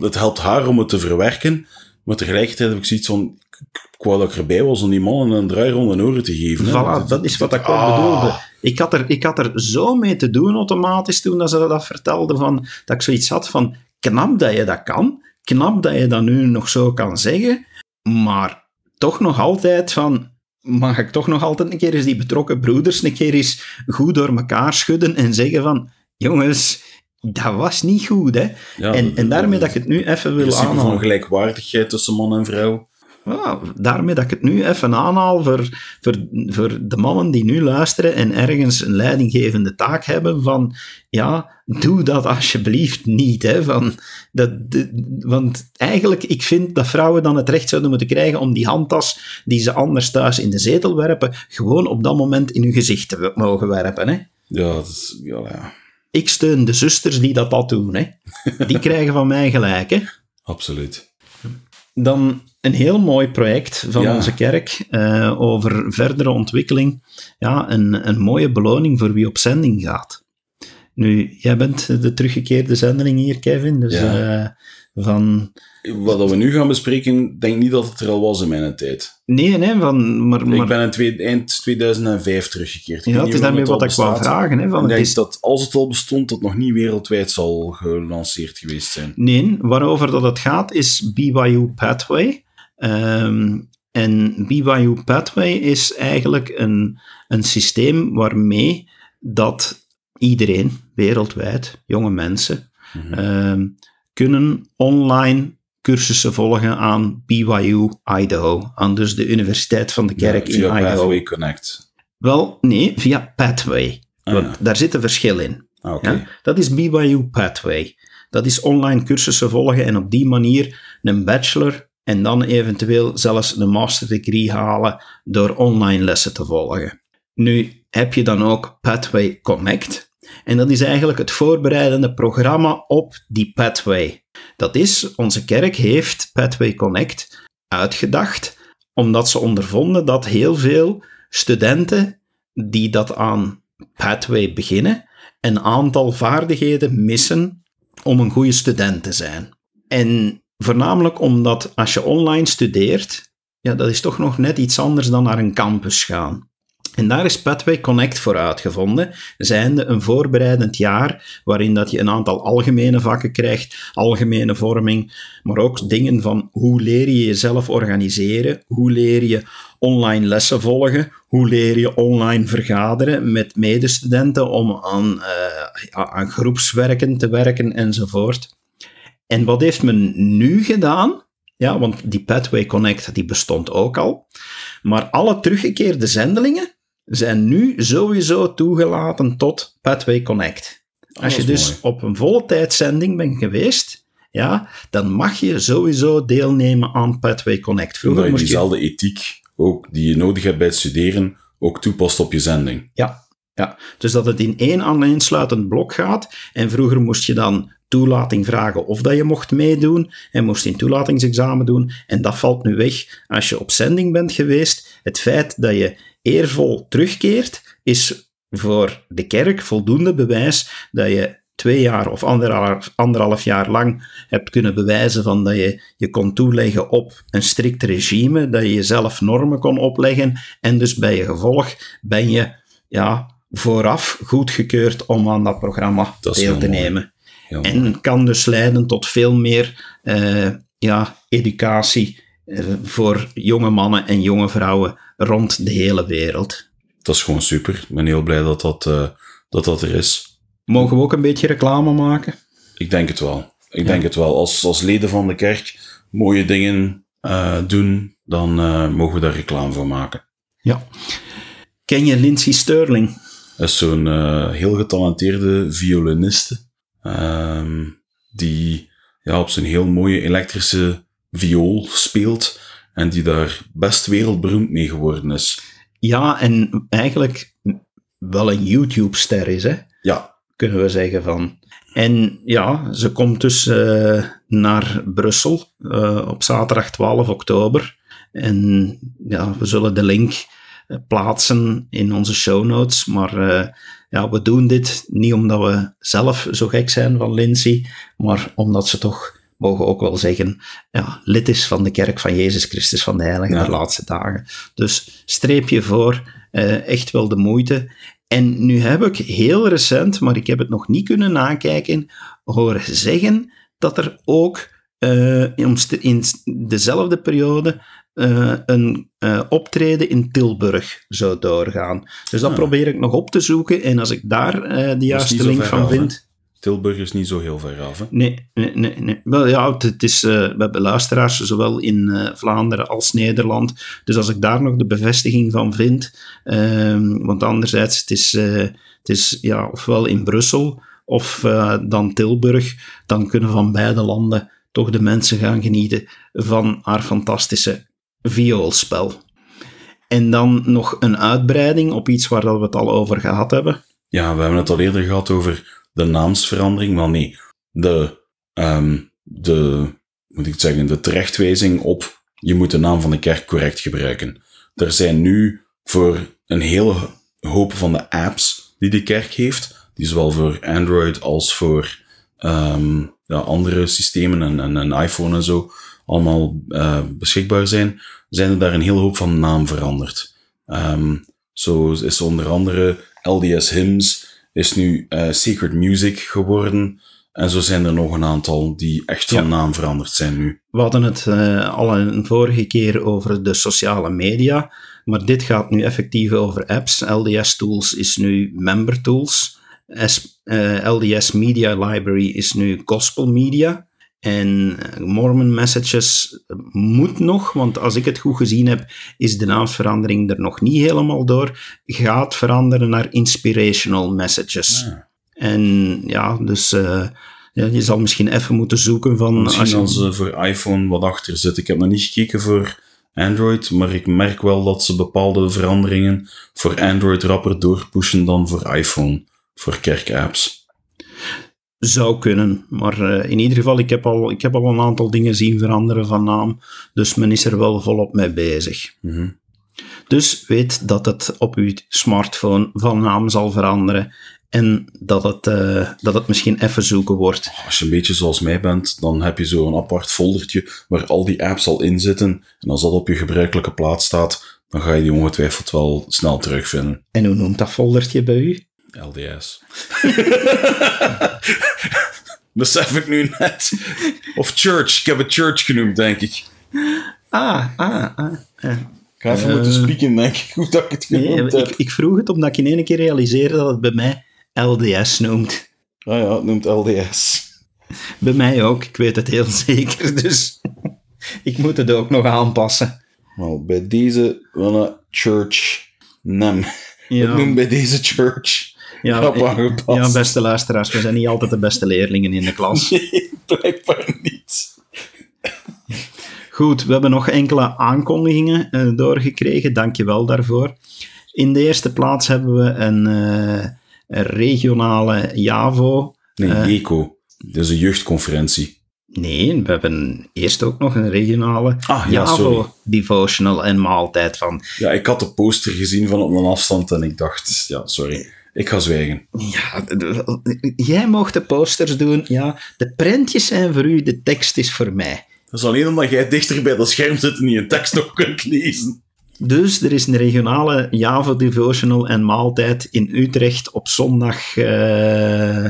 het helpt haar om het te verwerken, maar tegelijkertijd heb ik zoiets van... Ik, wou dat ik erbij was om die mannen een draai rond de oren te geven. hè. Voilà, dat is wat ik ook Ah. bedoelde. Ik had, er, ik had er zo mee te doen automatisch toen dat ze dat vertelde, van, dat ik zoiets had van, knap dat je dat kan, knap dat je dat nu nog zo kan zeggen, maar toch nog altijd van, mag ik toch nog altijd een keer eens die betrokken broeders een keer eens goed door elkaar schudden en zeggen van, jongens, dat was niet goed, hè. Ja, en, en daarmee dat ik het nu even wil principe van aanhalen. gelijkwaardigheid tussen man en vrouw. Ja, daarmee dat ik het nu even aanhaal voor, voor, voor de mannen die nu luisteren en ergens een leidinggevende taak hebben van, ja, doe dat alsjeblieft niet. Hè, van, dat, de- want eigenlijk, ik vind dat vrouwen dan het recht zouden moeten krijgen om die handtas die ze anders thuis in de zetel werpen, gewoon op dat moment in hun gezicht te mogen werpen. Hè. Ja, dat is, ja, ja, Ik steun de zusters die dat, dat doen. Hè. Die krijgen van mij gelijk. Hè. absoluut. Dan een heel mooi project van Ja. onze kerk eh, over verdere ontwikkeling. Ja, een, een mooie beloning voor wie op zending gaat. Nu, jij bent de teruggekeerde zendeling hier, Kevin. Dus Ja. eh, van... Wat we nu gaan bespreken, denk niet dat het er al was in mijn tijd. Nee, nee, van... Maar, maar, Ik ben in twee- eind 2005 teruggekeerd. Ik ja, het is daarmee het wat ik wou vragen. Hè, van, Ik denk is, dat als het al bestond, dat nog niet wereldwijd zal gelanceerd geweest zijn. Nee, waarover dat het gaat is BYU Pathway. Ehm, en BYU Pathway is eigenlijk een, een systeem waarmee dat iedereen wereldwijd, jonge mensen, Mhm. ehm, kunnen online cursussen volgen aan BYU Idaho, aan dus de Universiteit van de Kerk Ja, in via Idaho. Pathway Connect. Wel, nee, via Pathway. Ah, Want ja. Daar zit een verschil in. Ah, oké. Ja? Dat is BYU Pathway. Dat is online cursussen volgen en op die manier een bachelor en dan eventueel zelfs een master degree halen door online lessen te volgen. Nu heb je dan ook Pathway Connect. En dat is eigenlijk het voorbereidende programma op die Pathway. Dat is, onze kerk heeft Pathway Connect uitgedacht, omdat ze ondervonden dat heel veel studenten die dat aan Pathway beginnen, een aantal vaardigheden missen om een goede student te zijn. En voornamelijk omdat als je online studeert, ja, dat is toch nog net iets anders dan naar een campus gaan. En daar is Pathway Connect voor uitgevonden, zijnde een voorbereidend jaar waarin dat je een aantal algemene vakken krijgt, algemene vorming, maar ook dingen van hoe leer je jezelf organiseren, hoe leer je online lessen volgen, hoe leer je online vergaderen met medestudenten om aan, eh, aan groepswerken te werken enzovoort. En wat heeft men nu gedaan? Ja, want die Pathway Connect die bestond ook al. Maar alle teruggekeerde zendelingen zijn nu sowieso toegelaten tot Pathway Connect. Ah, Als je dus mooi. op een volle tijdzending bent geweest, ja, dan mag je sowieso deelnemen aan Pathway Connect. Omdat Vroeger je moest je... diezelfde ethiek, ook, die je nodig hebt bij het studeren, ook toepast op je zending. Ja, ja, dus dat het in één aaneensluitend blok gaat. En vroeger moest je dan toelating vragen of dat je mocht meedoen en moest een toelatingsexamen doen. En dat valt nu weg als je op zending bent geweest. Het feit dat je eervol terugkeert is voor de kerk voldoende bewijs dat je twee jaar of anderhalf, anderhalf jaar lang hebt kunnen bewijzen van dat je je kon toeleggen op een strikt regime, dat je jezelf normen kon opleggen en dus bij je gevolg ben je ja, vooraf goedgekeurd om aan dat programma Dat deel te mooi. nemen. En kan dus leiden tot veel meer eh, ja, educatie eh, voor jonge mannen en jonge vrouwen rond de hele wereld. dat is gewoon super. Ik ben heel blij dat dat, eh, dat, dat er is. Mogen we ook een beetje reclame maken? Ik denk het wel. Ik denk het wel. Als, als leden van de kerk mooie dingen eh, doen, dan eh, mogen we daar reclame voor maken. Ja. Ken je Lindsay Sterling? is zo'n heel getalenteerde violiniste. ehm, die ja, op zijn heel mooie elektrische viool speelt. En die daar best wereldberoemd mee geworden is. Ja, en eigenlijk wel een YouTube-ster is, hè? Ja, kunnen we zeggen van. En ja, ze komt dus eh, naar Brussel eh, op zaterdag 12 oktober. En ja, we zullen de link eh, plaatsen in onze show notes. Maar ja, we doen dit niet omdat we zelf zo gek zijn van Lindsay, maar omdat ze toch, mogen ook wel zeggen, ja, lid is van de kerk van Jezus Christus van de Heilige Ja. der laatste dagen. Dus streep je voor, eh, echt wel de moeite. En nu heb ik heel recent, maar ik heb het nog niet kunnen nakijken, horen zeggen dat er ook eh, in dezelfde periode eh, een eh, optreden in Tilburg zou doorgaan. Dus dat Ah. probeer ik nog op te zoeken. En als ik daar de juiste link van vind. Tilburg is niet zo heel ver af. Hè? Nee, nee, nee. nee. Wel ja, het, is, eh, we hebben luisteraars zowel in eh, Vlaanderen als Nederland. Dus als ik daar nog de bevestiging van vind. ehm, want anderzijds, het is, eh, het is ja, ofwel in Brussel of dan Tilburg. Dan kunnen van beide landen toch de mensen gaan genieten van haar fantastische vioolspel. En dan nog een uitbreiding op iets waar dat we het al over gehad hebben. Ja, we hebben het al eerder gehad over de naamsverandering. Wel nee, de, ehm, de, moet ik zeggen, de terechtwijzing op je moet de naam van de kerk correct gebruiken. Er zijn nu voor een hele hoop van de apps die de kerk heeft, die zowel voor Android als voor ehm, ja, andere systemen en, en, en iPhone en zo allemaal eh, beschikbaar zijn, zijn er daar een hele hoop van naam veranderd. Ehm, zo is onder andere LDS Hymns is nu eh, Secret Music geworden. En zo zijn er nog een aantal die echt van Ja. naam veranderd zijn nu. We hadden het eh, al een vorige keer over de sociale media, maar dit gaat nu effectief over apps. LDS Tools is nu Member Tools. S- eh, LDS Media Library is nu Gospel Media. En eh, Mormon Messages moet nog, want als ik het goed gezien heb, is de naamsverandering er nog niet helemaal door. Gaat veranderen naar Inspirational Messages. Ah. En ja, dus eh, ja, je zal misschien even moeten zoeken van... Misschien je- als er voor iPhone wat achter zit. Ik heb nog niet gekeken voor Android, maar ik merk wel dat ze bepaalde veranderingen voor Android rapper doorpushen dan voor iPhone, voor kerkapps. Zou kunnen, maar eh, in ieder geval, ik heb, al, ik heb al een aantal dingen zien veranderen van naam, dus men is er wel volop mee bezig. Mhm. Dus weet dat het op uw smartphone van naam zal veranderen en dat het, eh, dat het misschien even zoeken wordt. Als je een beetje zoals mij bent, dan heb je zo een apart foldertje waar al die apps al in zitten. En als dat op je gebruikelijke plaats staat, dan ga je die ongetwijfeld wel snel terugvinden. En hoe noemt dat foldertje bij u? LDS. Besef ik nu net. Of church. Ik heb het church genoemd, denk ik. Ah, ah, ah. eh. Ik ga even Eh, moeten spieken, denk ik, hoe dat ik het genoemd ik, heb. ik vroeg het omdat ik in één keer realiseerde dat het bij mij LDS noemt. Ah ja, het noemt LDS. Bij mij ook, ik weet het heel zeker, dus ik moet het ook nog aanpassen. Nou, bij deze wel church nem. Ja. Het noemt bij deze church. Ja, eh, aangepast. ja, beste luisteraars, we zijn niet altijd de beste leerlingen in de klas. Nee, blijkbaar niet. Goed, we hebben nog enkele aankondigingen eh, doorgekregen, dankjewel daarvoor. In de eerste plaats hebben we een, eh, een regionale JAVO. Nee. ECO. Dit is een jeugdconferentie. Nee, we hebben eerst ook nog een regionale Ah, ja, sorry. JAVO devotional en maaltijd van. Ja, ik had de poster gezien van op een afstand en ik dacht, ja, sorry. Ik ga zwijgen. Ja, jij mocht de posters doen, ja. De prentjes zijn voor u, de tekst is voor mij. Dat is alleen omdat jij dichter bij dat scherm zit en je tekst nog kunt lezen. Dus er is een regionale Java Devotional en maaltijd in Utrecht op zondag. eh,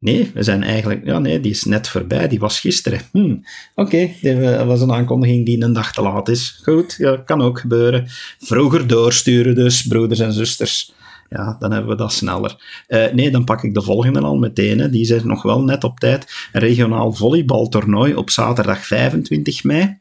Nee, we zijn eigenlijk. Ja, nee, die is net voorbij. Die was gisteren. Hm. Oké, dat was een aankondiging die een dag te laat is. Goed, ja, kan ook gebeuren. Vroeger doorsturen, dus, broeders en zusters. Ja, dan hebben we dat sneller. Eh, nee, dan pak ik de volgende al meteen. Hè. Die is er nog wel net op tijd. Een regionaal volleybaltoernooi op zaterdag 25 mei.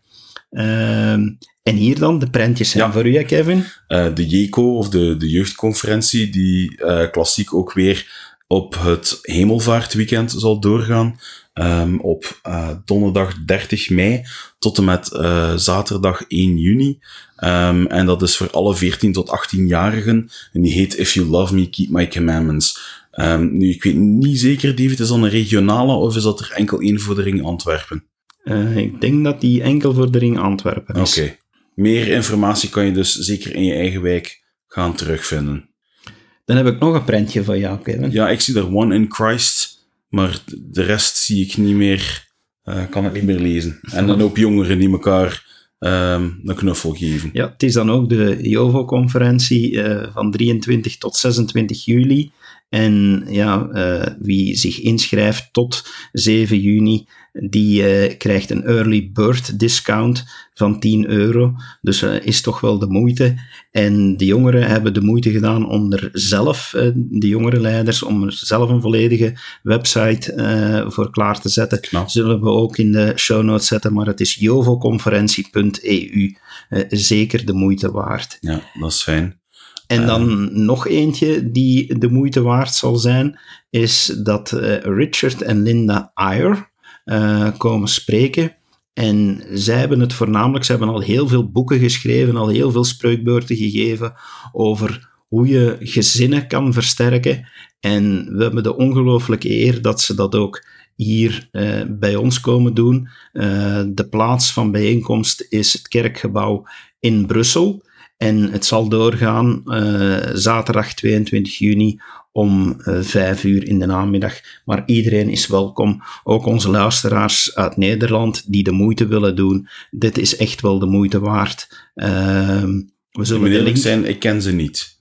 Ehm, en hier dan, de prentjes zijn Ja. voor u, Kevin? Eh, de JECO, of de, de jeugdconferentie, die eh, klassiek ook weer op het hemelvaartweekend zal doorgaan. Ehm, op donderdag 30 mei tot en met zaterdag 1 juni. Ehm, en dat is voor alle 14 tot 18-jarigen. En die heet If You Love Me, Keep My Commandments. Ehm, nu, ik weet niet zeker, David, is dat een regionale of is dat er enkel één voor de ring Antwerpen? Eh, ik denk dat die enkel voor de ring Antwerpen is. Oké. Meer informatie kan je dus zeker in je eigen wijk gaan terugvinden. Dan heb ik nog een prentje van jou, Kevin. Ja, ik zie daar One in Christ, maar de rest zie ik niet meer, eh, kan ik niet meer lezen. En dan ook jongeren die elkaar ehm, een knuffel geven. Ja, het is dan ook de JOVO-conferentie eh, van 23 tot 26 juli. En ja, eh, wie zich inschrijft tot 7 juni, die eh, krijgt een early bird discount van 10 euro. Dus eh, is toch wel de moeite. En de jongeren hebben de moeite gedaan om er zelf, de jongerenleiders, om er zelf een volledige website voor klaar te zetten. Knap. Zullen we ook in de show notes zetten, maar het is jovoconferentie.eu. Zeker de moeite waard. Ja, dat is fijn. En dan nog eentje die de moeite waard zal zijn, is dat eh, Richard en Linda Ayer eh, komen spreken. En zij hebben het voornamelijk, ze hebben al heel veel boeken geschreven, al heel veel spreukbeurten gegeven over hoe je gezinnen kan versterken. En we hebben de ongelooflijke eer dat ze dat ook hier eh, bij ons komen doen. De plaats van bijeenkomst is het kerkgebouw in Brussel. En het zal doorgaan eh, zaterdag 22 juni om eh, vijf uur in de namiddag. Maar iedereen is welkom. Ook onze luisteraars uit Nederland die de moeite willen doen. Dit is echt wel de moeite waard. Ehm, we Ik zullen eerlijk link... zijn, ik ken ze niet.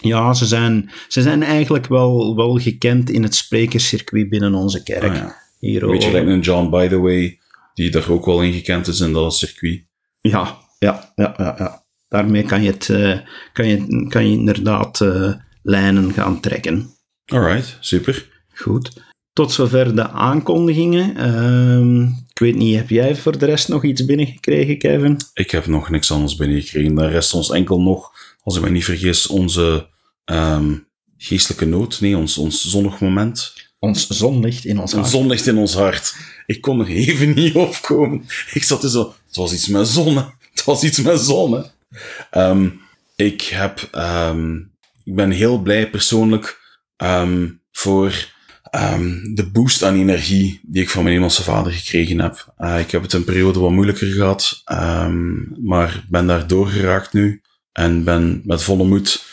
Ja, ze zijn, ze zijn eigenlijk wel, wel gekend in het sprekerscircuit binnen onze kerk. Ah, ja. Hier Weet je, ook. lijkt een John By The Way, die daar ook wel in gekend is in dat circuit. Ja, ja, ja, ja, ja. Daarmee kan je, het, eh, kan je, kan je inderdaad eh, lijnen gaan trekken. Alright, super. Goed. Tot zover de aankondigingen. Ehm, ik weet niet, heb jij voor de rest nog iets binnengekregen, Kevin? Ik heb nog niks anders binnengekregen. Daar rest ons enkel nog, als ik me niet vergis, onze ehm, geestelijke nood. Nee, ons, ons zonnig moment. Ons zonlicht in ons hart. zonlicht in ons hart. Ik kon er even niet opkomen. Ik zat er zo... Het was iets met zonne. Het was iets met zonne. Ehm, ik heb... ehm, ik ben heel blij persoonlijk ehm, voor de boost aan energie die ik van mijn hemelse vader gekregen heb. Eh, ik heb het een periode wat moeilijker gehad, maar ben daar doorgeraakt nu. En ben met volle moed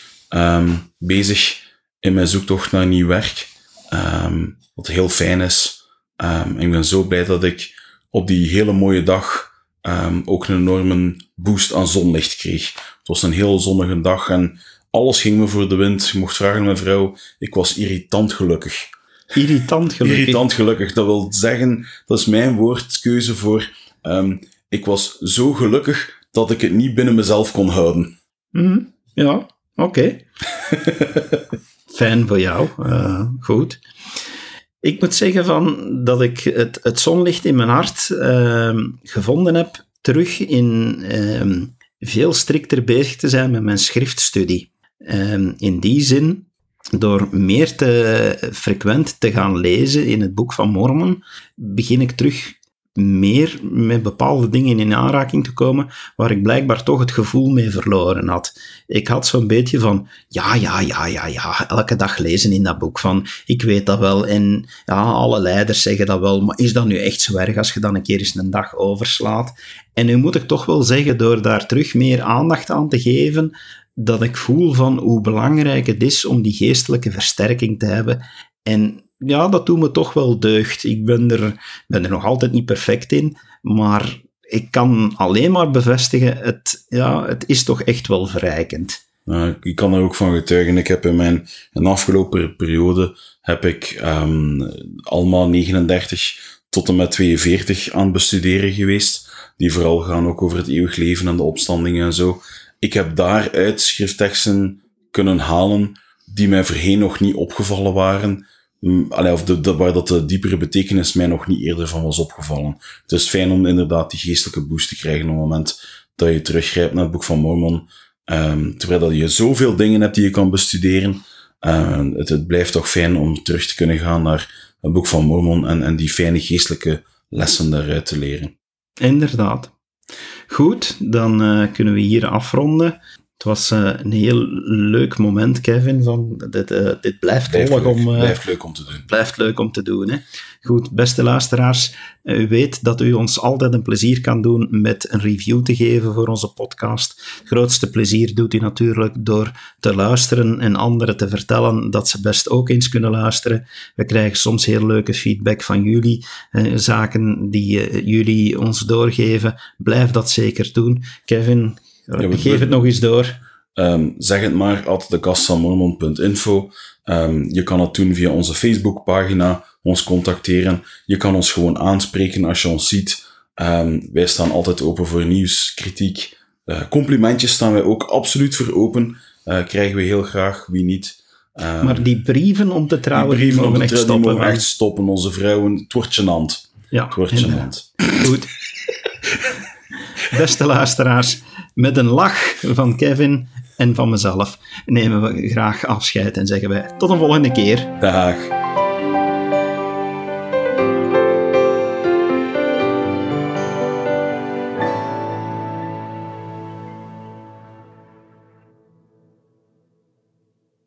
bezig in mijn zoektocht naar nieuw werk. Wat heel fijn is. Ik ben zo blij dat ik op die hele mooie dag ehm, ook een enorme boost aan zonlicht kreeg. Het was een heel zonnige dag en alles ging me voor de wind. Je mocht vragen aan mijn vrouw. Ik was irritant gelukkig. Irritant gelukkig. Irritant gelukkig. Dat wil zeggen, dat is mijn woordkeuze voor. ehm, ik was zo gelukkig dat ik het niet binnen mezelf kon houden. Mhm, Ja, oké. Fijn voor jou. eh, goed. Ik moet zeggen van dat ik het, het zonlicht in mijn hart ehm, gevonden heb terug in ehm, veel strikter bezig te zijn met mijn schriftstudie. Ehm, in die zin, door meer te frequent te gaan lezen in het boek van Mormon, begin ik terug meer met bepaalde dingen in aanraking te komen waar ik blijkbaar toch het gevoel mee verloren had. Ik had zo'n beetje van, ja, ja, ja, ja, ja, elke dag lezen in dat boek van, ik weet dat wel en ja, alle leiders zeggen dat wel, maar is dat nu echt zo erg als je dan een keer eens een dag overslaat? En nu moet ik toch wel zeggen, door daar terug meer aandacht aan te geven, dat ik voel van hoe belangrijk het is om die geestelijke versterking te hebben. En ja, dat doet me toch wel deugd. Ik ben er, ben er nog altijd niet perfect in, maar ik kan alleen maar bevestigen, het, ja, het is toch echt wel verrijkend. Ik kan er ook van getuigen. Ik heb in mijn in de afgelopen periode heb ik ehm, allemaal 39 tot en met 42 aan het bestuderen geweest. Die vooral gaan ook over het eeuwig leven en de opstandingen en zo. Ik heb daaruit schriftteksten kunnen halen die mij voorheen nog niet opgevallen waren. Mm, allee, of de, waar dat de diepere betekenis mij nog niet eerder van was opgevallen. Het is fijn om inderdaad die geestelijke boost te krijgen op het moment dat je teruggrijpt naar het Boek van Mormon. Ehm, terwijl dat je zoveel dingen hebt die je kan bestuderen. Ehm, het, het blijft toch fijn om terug te kunnen gaan naar het Boek van Mormon en, en die fijne geestelijke lessen daaruit te leren. Inderdaad. Goed, dan eh, kunnen we hier afronden. Het was eh, een heel leuk moment, Kevin. Van, dit, eh, dit blijft Blijft leuk, om, eh, blijft leuk om te doen. blijft leuk om te doen. Hè? Goed, beste luisteraars, u weet dat u ons altijd een plezier kan doen met een review te geven voor onze podcast. Het grootste plezier doet u natuurlijk door te luisteren en anderen te vertellen dat ze best ook eens kunnen luisteren. We krijgen soms heel leuke feedback van jullie, eh, zaken die eh, jullie ons doorgeven. Blijf dat zeker doen. Kevin, we- geef het nog eens door. Ehm, zeg het maar, altijd de kast van mormon.info. Ehm, je kan het doen via onze Facebookpagina, ons contacteren. Je kan ons gewoon aanspreken als je ons ziet. Ehm, wij staan altijd open voor nieuws, kritiek. Eh, complimentjes staan wij ook absoluut voor open. Eh, krijgen we heel graag, wie niet. Maar die brieven om te trouwen, die brieven mogen echt stoppen. mogen echt stoppen. Onze vrouwen, het wordt gênant. Ja, Het wordt gênant. Goed. Beste luisteraars, met een lach van Kevin en van mezelf nemen we graag afscheid en zeggen wij tot een volgende keer. Dag.